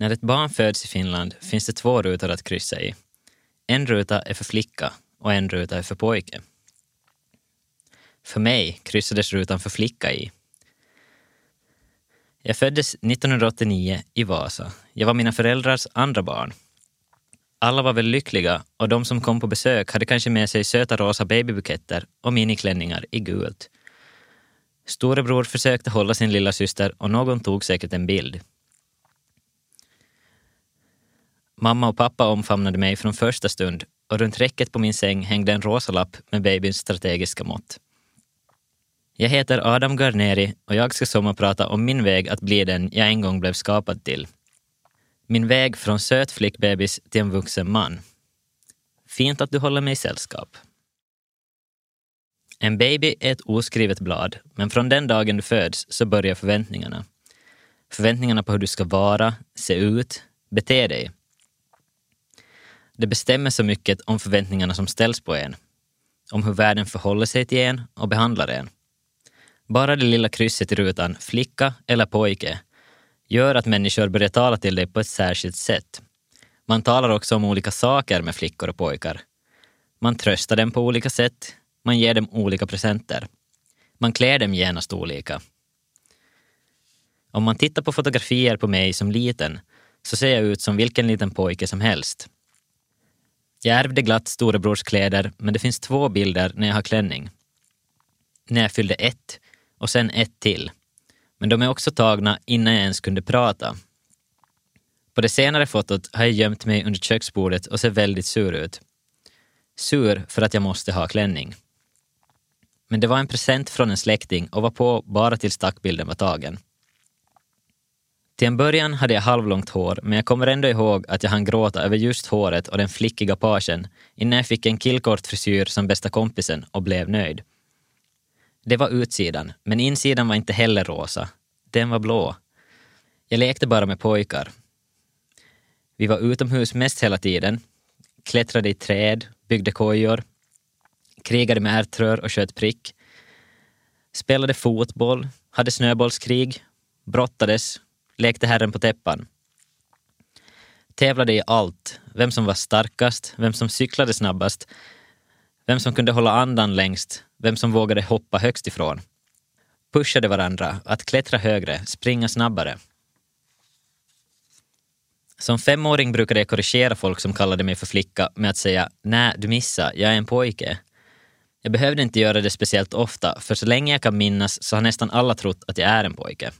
När ett barn föds i Finland finns det två rutor att kryssa i. En ruta är för flicka och en ruta är för pojke. För mig kryssades rutan för flicka i. Jag föddes 1989 i Vasa. Jag var mina föräldrars andra barn. Alla var väl lyckliga och de som kom på besök hade kanske med sig söta rosa babybuketter och miniklänningar i gult. Storebror försökte hålla sin lilla syster och någon tog säkert en bild. Mamma och pappa omfamnade mig från första stund och runt räcket på min säng hängde en rosa lapp med babyns strategiska mått. Jag heter Adam Garneri och jag ska sommarprata om min väg att bli den jag en gång blev skapad till. Min väg från söt flickbebis till en vuxen man. Fint att du håller mig i sällskap. En baby är ett oskrivet blad, men från den dagen du föds så börjar förväntningarna. Förväntningarna på hur du ska vara, se ut, bete dig. Det bestämmer så mycket om förväntningarna som ställs på en. Om hur världen förhåller sig till en och behandlar en. Bara det lilla krysset i rutan, flicka eller pojke, gör att människor börjar tala till dig på ett särskilt sätt. Man talar också om olika saker med flickor och pojkar. Man tröstar dem på olika sätt, man ger dem olika presenter. Man klär dem genast olika. Om man tittar på fotografier på mig som liten så ser jag ut som vilken liten pojke som helst. Jag ärvde glatt storebrors kläder, men det finns två bilder när jag har klänning. När jag fyllde ett och sen ett till. Men de är också tagna innan jag ens kunde prata. På det senare fotot har jag gömt mig under köksbordet och ser väldigt sur ut. Sur för att jag måste ha klänning. Men det var en present från en släkting och var på bara tills stackbilden var tagen. Till en början hade jag halvlångt hår, men jag kommer ändå ihåg att jag hann gråta över just håret och den flickiga pagen innan jag fick en killkort frisyr som bästa kompisen och blev nöjd. Det var utsidan, men insidan var inte heller rosa. Den var blå. Jag lekte bara med pojkar. Vi var utomhus mest hela tiden, klättrade i träd, byggde kojor, krigade med ärtrör och sköt prick, spelade fotboll, hade snöbollskrig, brottades, lekte herren på täppan. Tävlade i allt, vem som var starkast, vem som cyklade snabbast, vem som kunde hålla andan längst, vem som vågade hoppa högst ifrån. Pushade varandra att klättra högre, springa snabbare. Som femåring brukade jag korrigera folk som kallade mig för flicka med att säga nej, du missar, jag är en pojke. Jag behövde inte göra det speciellt ofta, för så länge jag kan minnas så har nästan alla trott att jag är en pojke.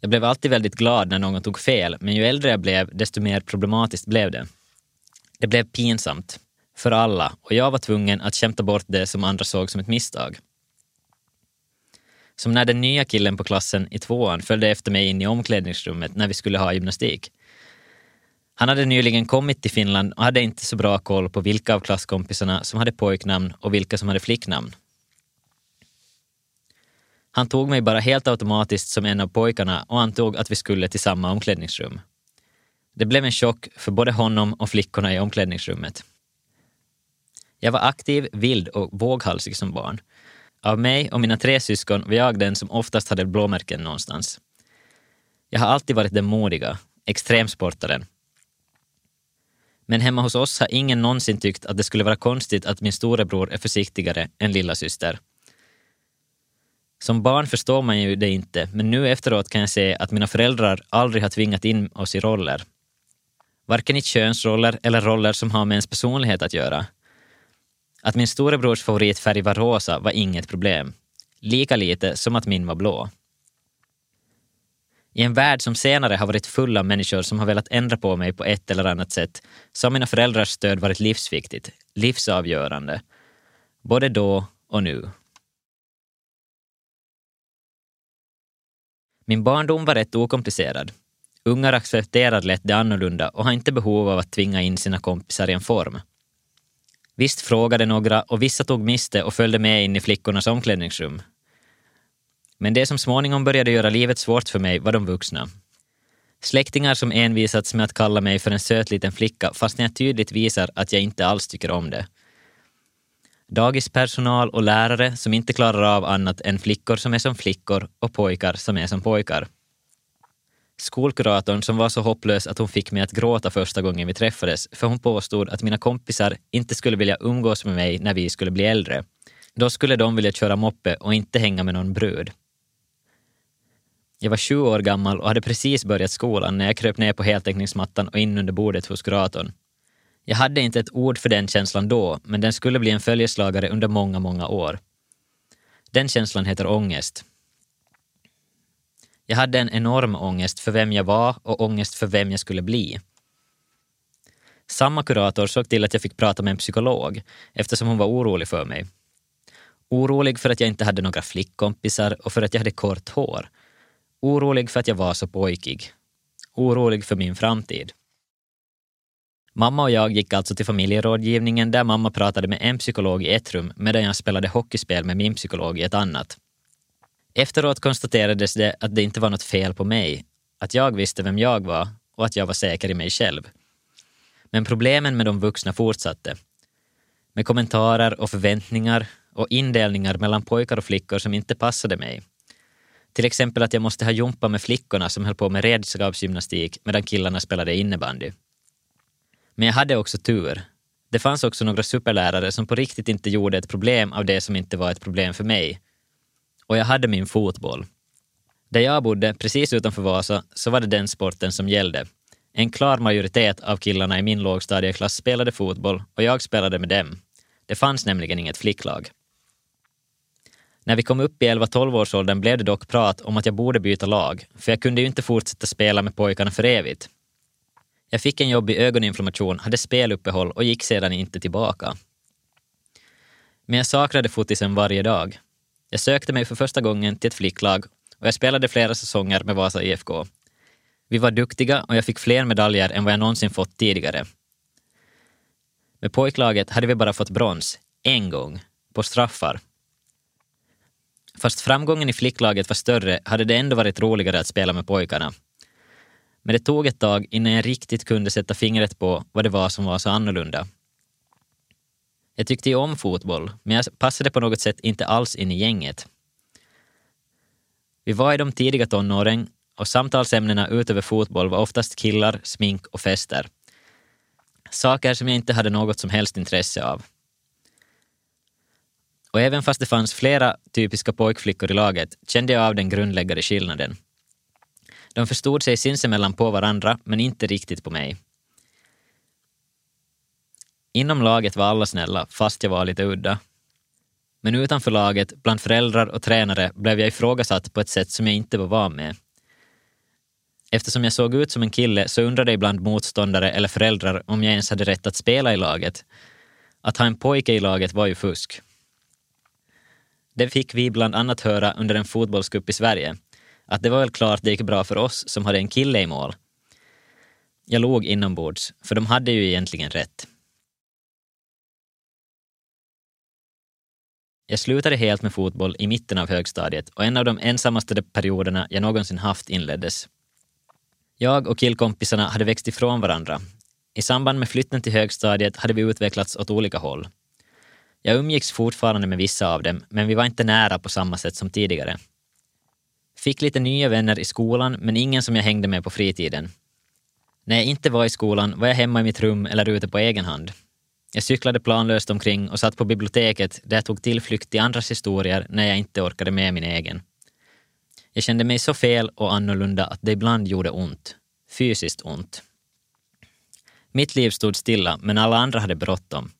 Jag blev alltid väldigt glad när någon tog fel, men ju äldre jag blev, desto mer problematiskt blev det. Det blev pinsamt. För alla, och jag var tvungen att kämpa bort det som andra såg som ett misstag. Som när den nya killen på klassen i tvåan följde efter mig in i omklädningsrummet när vi skulle ha gymnastik. Han hade nyligen kommit till Finland och hade inte så bra koll på vilka av klasskompisarna som hade pojknamn och vilka som hade flicknamn. Han tog mig bara helt automatiskt som en av pojkarna och antog att vi skulle till samma omklädningsrum. Det blev en chock för både honom och flickorna i omklädningsrummet. Jag var aktiv, vild och våghalsig som barn. Av mig och mina tre syskon var jag den som oftast hade blåmärken någonstans. Jag har alltid varit den modiga, extremsportaren. Men hemma hos oss har ingen någonsin tyckt att det skulle vara konstigt att min storebror är försiktigare än lilla syster. Som barn förstår man ju det inte, men nu efteråt kan jag se att mina föräldrar aldrig har tvingat in oss i roller. Varken i könsroller eller roller som har med ens personlighet att göra. Att min storebrors favoritfärg var rosa var inget problem. Lika lite som att min var blå. I en värld som senare har varit full av människor som har velat ändra på mig på ett eller annat sätt så har mina föräldrars stöd varit livsviktigt, livsavgörande. Både då och nu. Min barndom var rätt okomplicerad. Ungar accepterar lätt det annorlunda och har inte behov av att tvinga in sina kompisar i en form. Visst frågade några och vissa tog miste och följde med in i flickornas omklädningsrum. Men det som småningom började göra livet svårt för mig var de vuxna. Släktingar som envisats med att kalla mig för en söt liten flicka fastän jag tydligt visar att jag inte alls tycker om det. Dagispersonal och lärare som inte klarar av annat än flickor som är som flickor och pojkar som är som pojkar. Skolkuratorn som var så hopplös att hon fick mig att gråta första gången vi träffades för hon påstod att mina kompisar inte skulle vilja umgås med mig när vi skulle bli äldre. Då skulle de vilja köra moppe och inte hänga med någon brud. Jag var 20 år gammal och hade precis börjat skolan när jag kröp ner på heltäckningsmattan och in under bordet hos kuratorn. Jag hade inte ett ord för den känslan då, men den skulle bli en följeslagare under många, många år. Den känslan heter ångest. Jag hade en enorm ångest för vem jag var och ångest för vem jag skulle bli. Samma kurator såg till att jag fick prata med en psykolog eftersom hon var orolig för mig. Orolig för att jag inte hade några flickkompisar och för att jag hade kort hår. Orolig för att jag var så pojkig. Orolig för min framtid. Mamma och jag gick alltså till familjerådgivningen där mamma pratade med en psykolog i ett rum medan jag spelade hockeyspel med min psykolog i ett annat. Efteråt konstaterades det att det inte var något fel på mig, att jag visste vem jag var och att jag var säker i mig själv. Men problemen med de vuxna fortsatte. Med kommentarer och förväntningar och indelningar mellan pojkar och flickor som inte passade mig. Till exempel att jag måste ha jumpa med flickorna som höll på med redskapsgymnastik medan killarna spelade innebandy. Men jag hade också tur. Det fanns också några superlärare som på riktigt inte gjorde ett problem av det som inte var ett problem för mig. Och jag hade min fotboll. Där jag bodde, precis utanför Vasa, så var det den sporten som gällde. En klar majoritet av killarna i min lågstadieklass spelade fotboll och jag spelade med dem. Det fanns nämligen inget flicklag. När vi kom upp i 11-12-årsåldern blev det dock prat om att jag borde byta lag, för jag kunde ju inte fortsätta spela med pojkarna för evigt. Jag fick en jobbig ögoninflammation, hade speluppehåll och gick sedan inte tillbaka. Men jag saknade fotisen varje dag. Jag sökte mig för första gången till ett flicklag och jag spelade flera säsonger med Vasa IFK. Vi var duktiga och jag fick fler medaljer än vad jag någonsin fått tidigare. Med pojklaget hade vi bara fått brons, en gång, på straffar. Fast framgången i flicklaget var större hade det ändå varit roligare att spela med pojkarna. Men det tog ett tag innan jag riktigt kunde sätta fingret på vad det var som var så annorlunda. Jag tyckte ju om fotboll, men jag passade på något sätt inte alls in i gänget. Vi var i de tidiga tonåren och samtalsämnena utöver fotboll var oftast killar, smink och fester. Saker som jag inte hade något som helst intresse av. Och även fast det fanns flera typiska pojkflickor i laget kände jag av den grundläggande skillnaden. De förstod sig sinsemellan på varandra, men inte riktigt på mig. Inom laget var alla snälla, fast jag var lite udda. Men utanför laget, bland föräldrar och tränare, blev jag ifrågasatt på ett sätt som jag inte var van med. Eftersom jag såg ut som en kille så undrade ibland motståndare eller föräldrar om jag ens hade rätt att spela i laget. Att ha en pojke i laget var ju fusk. Det fick vi bland annat höra under en fotbollscup i Sverige att det var väl klart det gick bra för oss som hade en kille i mål. Jag låg inombords, för de hade ju egentligen rätt. Jag slutade helt med fotboll i mitten av högstadiet och en av de ensammaste perioderna jag någonsin haft inleddes. Jag och killkompisarna hade växt ifrån varandra. I samband med flytten till högstadiet hade vi utvecklats åt olika håll. Jag umgicks fortfarande med vissa av dem, men vi var inte nära på samma sätt som tidigare. Fick lite nya vänner i skolan, men ingen som jag hängde med på fritiden. När jag inte var i skolan var jag hemma i mitt rum eller ute på egen hand. Jag cyklade planlöst omkring och satt på biblioteket där jag tog tillflykt till andras historier när jag inte orkade med min egen. Jag kände mig så fel och annorlunda att det ibland gjorde ont. Fysiskt ont. Mitt liv stod stilla, men alla andra hade bråttom.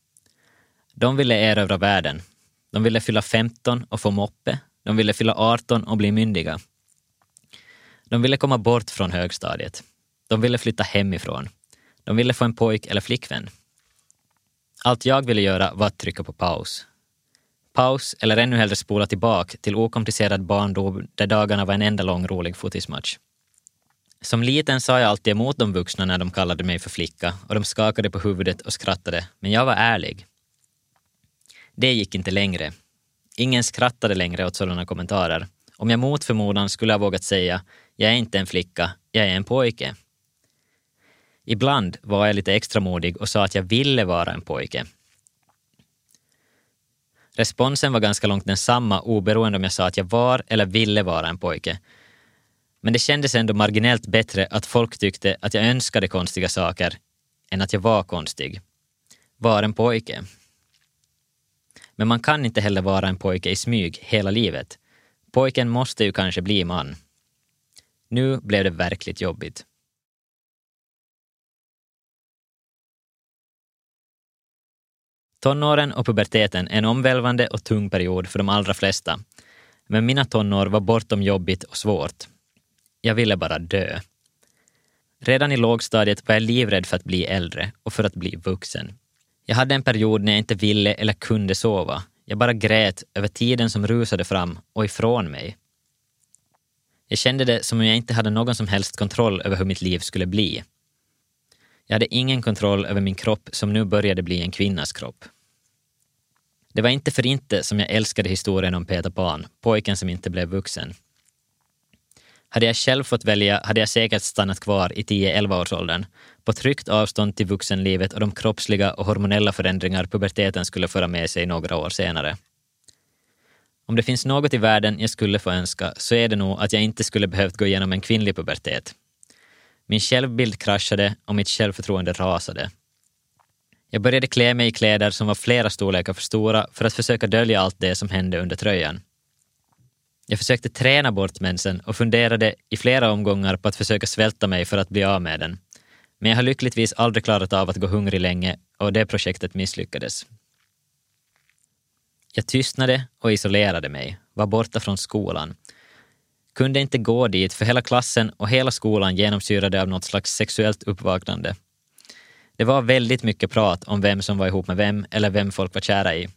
De ville erövra världen. De ville fylla 15 och få moppe. De ville fylla 18 och bli myndiga. De ville komma bort från högstadiet. De ville flytta hemifrån. De ville få en pojk eller flickvän. Allt jag ville göra var att trycka på paus. Paus, eller ännu hellre spola tillbaka till okomplicerad barndom där dagarna var en enda lång rolig fotismatch. Som liten sa jag alltid emot de vuxna när de kallade mig för flicka och de skakade på huvudet och skrattade, men jag var ärlig. Det gick inte längre. Ingen skrattade längre åt sådana kommentarer. Om jag mot förmodan skulle ha vågat säga jag är inte en flicka, jag är en pojke. Ibland var jag lite extra modig och sa att jag ville vara en pojke. Responsen var ganska långt densamma oberoende om jag sa att jag var eller ville vara en pojke. Men det kändes ändå marginellt bättre att folk tyckte att jag önskade konstiga saker än att jag var konstig. Var en pojke. Men man kan inte heller vara en pojke i smyg hela livet. Pojken måste ju kanske bli man. Nu blev det verkligt jobbigt. Tonåren och puberteten är en omvälvande och tung period för de allra flesta. Men mina tonår var bortom jobbigt och svårt. Jag ville bara dö. Redan i lågstadiet var jag livrädd för att bli äldre och för att bli vuxen. Jag hade en period när jag inte ville eller kunde sova. Jag bara grät över tiden som rusade fram och ifrån mig. Jag kände det som om jag inte hade någon som helst kontroll över hur mitt liv skulle bli. Jag hade ingen kontroll över min kropp som nu började bli en kvinnas kropp. Det var inte för inte som jag älskade historien om Peter Pan, pojken som inte blev vuxen. Hade jag själv fått välja hade jag säkert stannat kvar i 10-11-årsåldern, på tryggt avstånd till vuxenlivet och de kroppsliga och hormonella förändringar puberteten skulle föra med sig några år senare. Om det finns något i världen jag skulle få önska så är det nog att jag inte skulle behövt gå igenom en kvinnlig pubertet. Min självbild kraschade och mitt självförtroende rasade. Jag började klä mig i kläder som var flera storlekar för stora för att försöka dölja allt det som hände under tröjan. Jag försökte träna bort mensen och funderade i flera omgångar på att försöka svälta mig för att bli av med den. Men jag har lyckligtvis aldrig klarat av att gå hungrig länge och det projektet misslyckades. Jag tystnade och isolerade mig, var borta från skolan. Kunde inte gå dit för hela klassen och hela skolan genomsyrade av något slags sexuellt uppvaknande. Det var väldigt mycket prat om vem som var ihop med vem eller vem folk var kära i.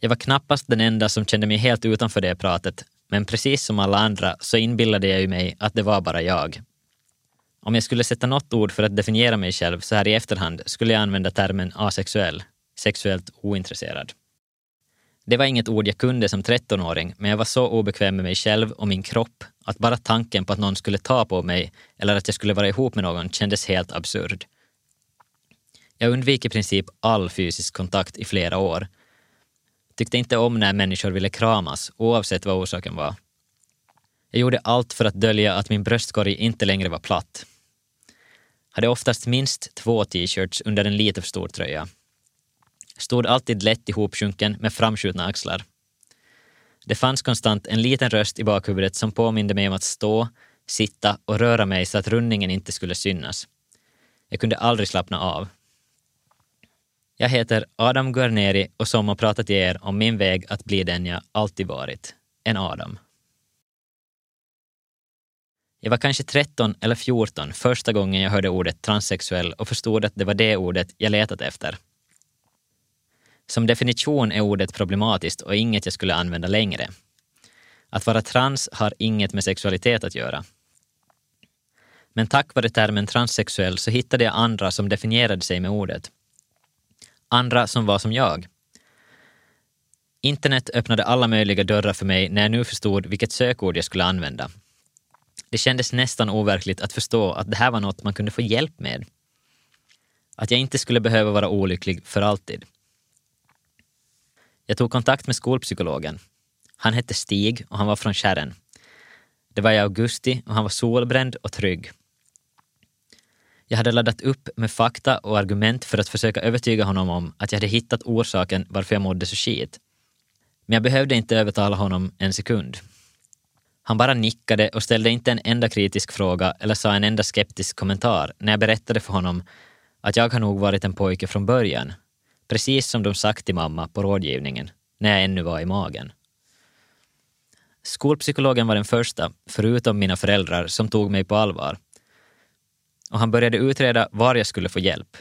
Jag var knappast den enda som kände mig helt utanför det pratet, men precis som alla andra så inbillade jag ju mig att det var bara jag. Om jag skulle sätta något ord för att definiera mig själv så här i efterhand skulle jag använda termen asexuell, sexuellt ointresserad. Det var inget ord jag kunde som 13-åring, men jag var så obekväm med mig själv och min kropp att bara tanken på att någon skulle ta på mig eller att jag skulle vara ihop med någon kändes helt absurd. Jag undvek i princip all fysisk kontakt i flera år. Tyckte inte om när människor ville kramas, oavsett vad orsaken var. Jag gjorde allt för att dölja att min bröstkorg inte längre var platt. Hade oftast minst två t-shirts under en lite för stor tröja. Stod alltid lätt ihopsjunken med framskjutna axlar. Det fanns konstant en liten röst i bakhuvudet som påminde mig om att stå, sitta och röra mig så att rundningen inte skulle synas. Jag kunde aldrig slappna av. Jag heter Adam Guarneri och som har pratat till er om min väg att bli den jag alltid varit, en Adam. Jag var kanske 13 eller 14 första gången jag hörde ordet transsexuell och förstod att det var det ordet jag letat efter. Som definition är ordet problematiskt och inget jag skulle använda längre. Att vara trans har inget med sexualitet att göra. Men tack vare termen transsexuell så hittade jag andra som definierade sig med ordet. Andra som var som jag. Internet öppnade alla möjliga dörrar för mig när jag nu förstod vilket sökord jag skulle använda. Det kändes nästan overkligt att förstå att det här var något man kunde få hjälp med. Att jag inte skulle behöva vara olycklig för alltid. Jag tog kontakt med skolpsykologen. Han hette Stig och han var från Kärren. Det var i augusti och han var solbränd och trygg. Jag hade laddat upp med fakta och argument för att försöka övertyga honom om att jag hade hittat orsaken varför jag mådde så skit. Men jag behövde inte övertala honom en sekund. Han bara nickade och ställde inte en enda kritisk fråga eller sa en enda skeptisk kommentar när jag berättade för honom att jag har nog varit en pojke från början, precis som de sagt till mamma på rådgivningen, när jag ännu var i magen. Skolpsykologen var den första, förutom mina föräldrar, som tog mig på allvar och han började utreda var jag skulle få hjälp.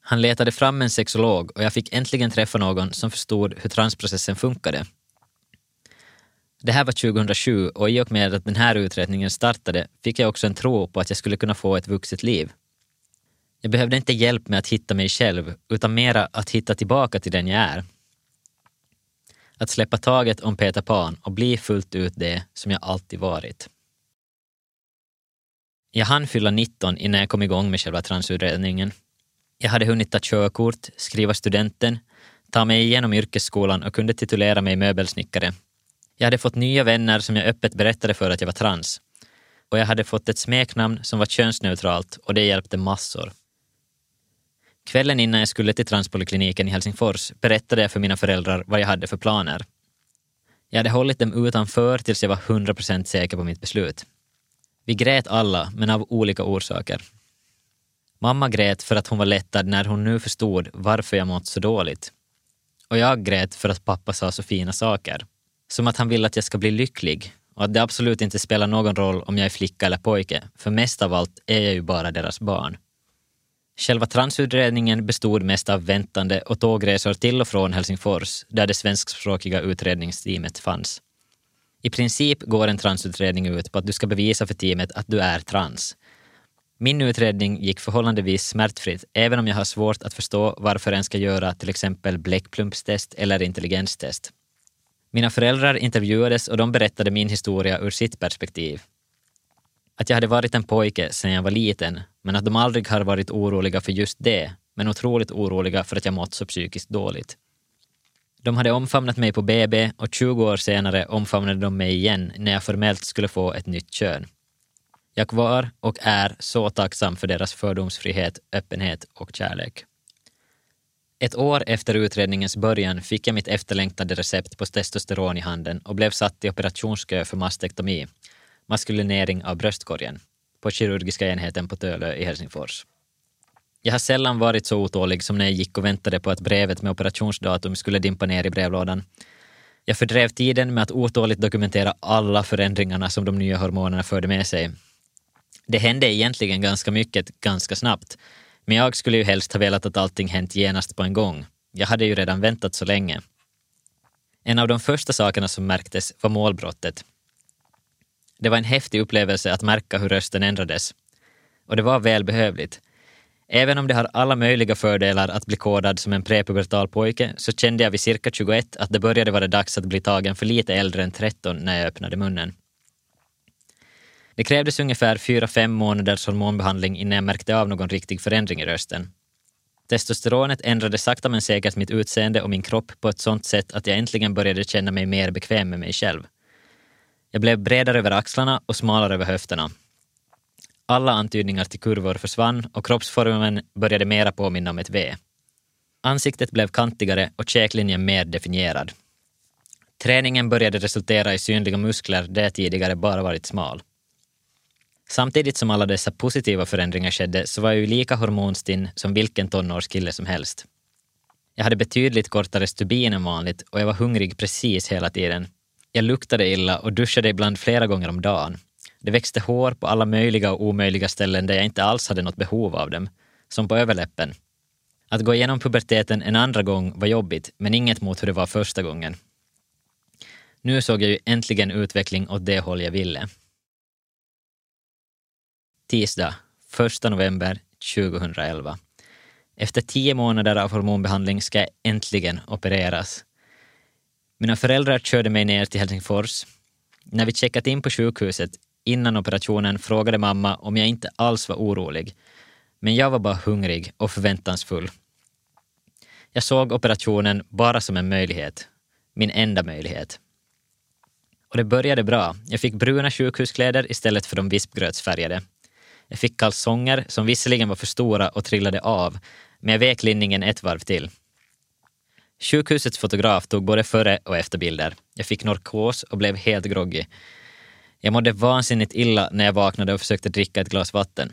Han letade fram en sexolog och jag fick äntligen träffa någon som förstod hur transprocessen funkade. Det här var 2007 och i och med att den här utredningen startade fick jag också en tro på att jag skulle kunna få ett vuxet liv. Jag behövde inte hjälp med att hitta mig själv, utan mera att hitta tillbaka till den jag är. Att släppa taget om Peter Pan och bli fullt ut det som jag alltid varit. Jag hann fylla 19 innan jag kom igång med själva transutredningen. Jag hade hunnit ta körkort, skriva studenten, ta mig igenom yrkesskolan och kunde titulera mig möbelsnickare. Jag hade fått nya vänner som jag öppet berättade för att jag var trans. och jag hade fått ett smeknamn som var könsneutralt och det hjälpte massor. Kvällen innan jag skulle till transpolikliniken i Helsingfors berättade jag för mina föräldrar vad jag hade för planer. Jag hade hållit dem utanför tills jag var 100% säker på mitt beslut. Vi grät alla, men av olika orsaker. Mamma grät för att hon var lättad när hon nu förstod varför jag mått så dåligt. Och jag grät för att pappa sa så fina saker. Som att han vill att jag ska bli lycklig och att det absolut inte spelar någon roll om jag är flicka eller pojke, för mest av allt är jag ju bara deras barn. Själva transutredningen bestod mest av väntande och tågresor till och från Helsingfors, där det svenskspråkiga utredningsteamet fanns. I princip går en transutredning ut på att du ska bevisa för teamet att du är trans. Min utredning gick förhållandevis smärtfritt, även om jag har svårt att förstå varför en ska göra till exempel bläckplumpstest eller intelligenstest. Mina föräldrar intervjuades och de berättade min historia ur sitt perspektiv. Att jag hade varit en pojke sedan jag var liten, men att de aldrig har varit oroliga för just det, men otroligt oroliga för att jag mått så psykiskt dåligt. De hade omfamnat mig på BB och 20 år senare omfamnade de mig igen när jag formellt skulle få ett nytt kön. Jag var och är så tacksam för deras fördomsfrihet, öppenhet och kärlek. Ett år efter utredningens början fick jag mitt efterlängtade recept på testosteron i handen och blev satt i operationskö för mastektomi, maskulinering av bröstkorgen, på kirurgiska enheten på Tölö i Helsingfors. Jag har sällan varit så otålig som när jag gick och väntade på att brevet med operationsdatum skulle dimpa ner i brevlådan. Jag fördrev tiden med att otåligt dokumentera alla förändringarna som de nya hormonerna förde med sig. Det hände egentligen ganska mycket ganska snabbt, men jag skulle ju helst ha velat att allting hänt genast på en gång. Jag hade ju redan väntat så länge. En av de första sakerna som märktes var målbrottet. Det var en häftig upplevelse att märka hur rösten ändrades. Och det var välbehövligt. Även om det har alla möjliga fördelar att bli kodad som en prepubertal pojke så kände jag vid cirka 21 att det började vara dags att bli tagen för lite äldre än 13 när jag öppnade munnen. Det krävdes ungefär 4-5 månaders hormonbehandling innan jag märkte av någon riktig förändring i rösten. Testosteronet ändrade sakta men säkert mitt utseende och min kropp på ett sånt sätt att jag äntligen började känna mig mer bekväm med mig själv. Jag blev bredare över axlarna och smalare över höfterna. Alla antydningar till kurvor försvann och kroppsformen började mera påminna om ett V. Ansiktet blev kantigare och käklinjen mer definierad. Träningen började resultera i synliga muskler där jag tidigare bara varit smal. Samtidigt som alla dessa positiva förändringar skedde så var jag ju lika hormonstinn som vilken tonårskille som helst. Jag hade betydligt kortare stubin än vanligt och jag var hungrig precis hela tiden. Jag luktade illa och duschade ibland flera gånger om dagen. Det växte hår på alla möjliga och omöjliga ställen där jag inte alls hade något behov av dem, som på överläppen. Att gå igenom puberteten en andra gång var jobbigt, men inget mot hur det var första gången. Nu såg jag ju äntligen utveckling åt det håll jag ville. Tisdag, 1 november 2011. Efter tio månader av hormonbehandling ska jag äntligen opereras. Mina föräldrar körde mig ner till Helsingfors. När vi checkat in på sjukhuset innan operationen frågade mamma om jag inte alls var orolig. Men jag var bara hungrig och förväntansfull. Jag såg operationen bara som en möjlighet. Min enda möjlighet. Och det började bra. Jag fick bruna sjukhuskläder istället för de vispgrötsfärgade. Jag fick kalsonger som visserligen var för stora och trillade av, men jag vek linningen ett varv till. Sjukhusets fotograf tog både före och efter bilder. Jag fick narkos och blev helt groggy. Jag mådde vansinnigt illa när jag vaknade och försökte dricka ett glas vatten.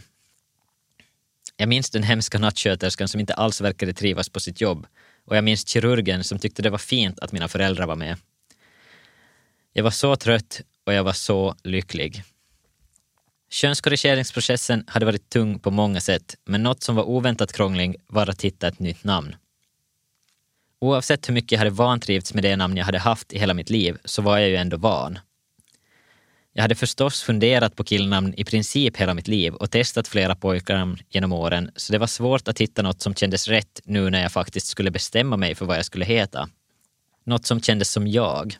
Jag minns den hemska nattsköterskan som inte alls verkade trivas på sitt jobb och jag minns kirurgen som tyckte det var fint att mina föräldrar var med. Jag var så trött och jag var så lycklig. Könskorrigeringsprocessen hade varit tung på många sätt, men något som var oväntat krånglig var att hitta ett nytt namn. Oavsett hur mycket jag hade vantrivts med det namn jag hade haft i hela mitt liv så var jag ju ändå van. Jag hade förstås funderat på killnamn i princip hela mitt liv och testat flera pojknamn genom åren, så det var svårt att hitta något som kändes rätt nu när jag faktiskt skulle bestämma mig för vad jag skulle heta. Något som kändes som jag.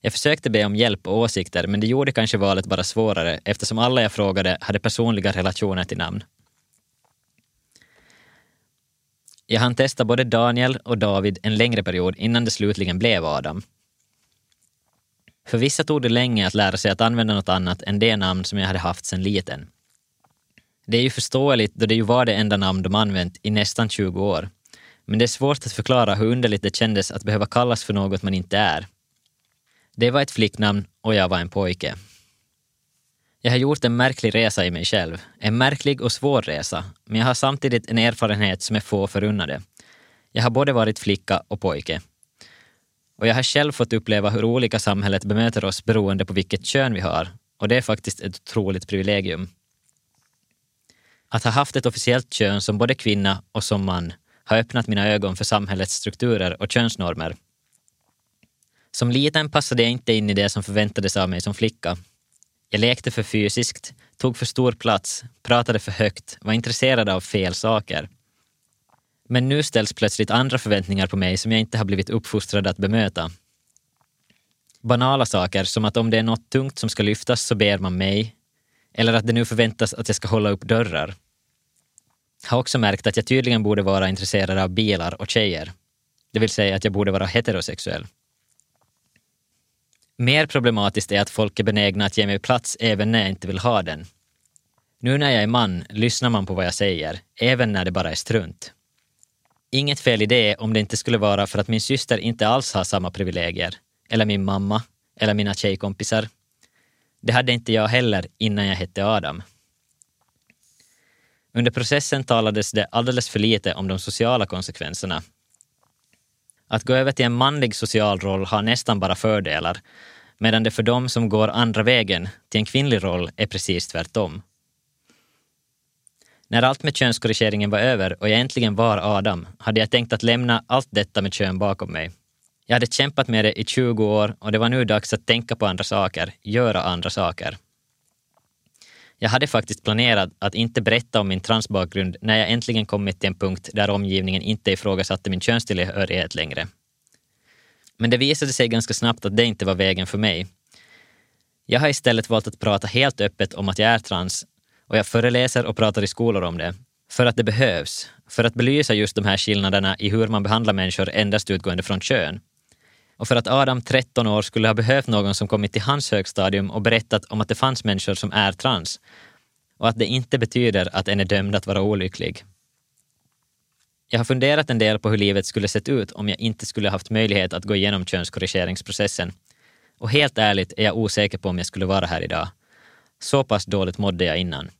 Jag försökte be om hjälp och åsikter, men det gjorde kanske valet bara svårare eftersom alla jag frågade hade personliga relationer till namn. Jag hann testa både Daniel och David en längre period innan det slutligen blev Adam. För vissa tog det länge att lära sig att använda något annat än det namn som jag hade haft sedan liten. Det är ju förståeligt då det ju var det enda namn de använt i nästan 20 år. Men det är svårt att förklara hur underligt det kändes att behöva kallas för något man inte är. Det var ett flicknamn och jag var en pojke. Jag har gjort en märklig resa i mig själv. En märklig och svår resa, men jag har samtidigt en erfarenhet som är få förunnade. Jag har både varit flicka och pojke. Och jag har själv fått uppleva hur olika samhället bemöter oss beroende på vilket kön vi har. Och det är faktiskt ett otroligt privilegium. Att ha haft ett officiellt kön som både kvinna och som man har öppnat mina ögon för samhällets strukturer och könsnormer. Som liten passade jag inte in i det som förväntades av mig som flicka. Jag lekte för fysiskt, tog för stor plats, pratade för högt, var intresserad av fel saker. Men nu ställs plötsligt andra förväntningar på mig som jag inte har blivit uppfostrad att bemöta. Banala saker som att om det är något tungt som ska lyftas så ber man mig, eller att det nu förväntas att jag ska hålla upp dörrar. Har också märkt att jag tydligen borde vara intresserad av bilar och tjejer. Det vill säga att jag borde vara heterosexuell. Mer problematiskt är att folk är benägna att ge mig plats även när jag inte vill ha den. Nu när jag är man lyssnar man på vad jag säger, även när det bara är strunt. Inget fel i det om det inte skulle vara för att min syster inte alls har samma privilegier, eller min mamma, eller mina tjejkompisar. Det hade inte jag heller innan jag hette Adam. Under processen talades det alldeles för lite om de sociala konsekvenserna. Att gå över till en manlig social roll har nästan bara fördelar, medan det för dem som går andra vägen till en kvinnlig roll är precis tvärtom. När allt med könskorrigeringen var över och jag äntligen var Adam hade jag tänkt att lämna allt detta med kön bakom mig. Jag hade kämpat med det i 20 år och det var nu dags att tänka på andra saker, göra andra saker. Jag hade faktiskt planerat att inte berätta om min transbakgrund när jag äntligen kommit till en punkt där omgivningen inte ifrågasatte min könstillhörighet längre. Men det visade sig ganska snabbt att det inte var vägen för mig. Jag har istället valt att prata helt öppet om att jag är trans och jag föreläser och pratar i skolor om det. För att det behövs. För att belysa just de här skillnaderna i hur man behandlar människor endast utgående från kön. Och för att Adam, 13 år, skulle ha behövt någon som kommit till hans högstadium och berättat om att det fanns människor som är trans. Och att det inte betyder att en är dömd att vara olycklig. Jag har funderat en del på hur livet skulle sett ut om jag inte skulle haft möjlighet att gå igenom könskorrigeringsprocessen. Och helt ärligt är jag osäker på om jag skulle vara här idag. Så pass dåligt mådde jag innan.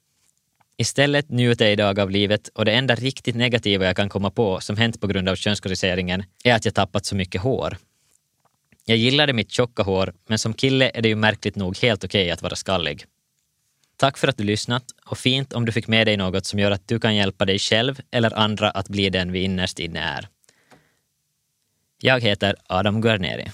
Istället njuter jag idag av livet och det enda riktigt negativa jag kan komma på som hänt på grund av könskorrigeringen är att jag tappat så mycket hår. Jag gillade mitt tjocka hår, men som kille är det ju märkligt nog helt okej okay att vara skallig. Tack för att du lyssnat och fint om du fick med dig något som gör att du kan hjälpa dig själv eller andra att bli den vi innerst inne är. Jag heter Adam Guarneri.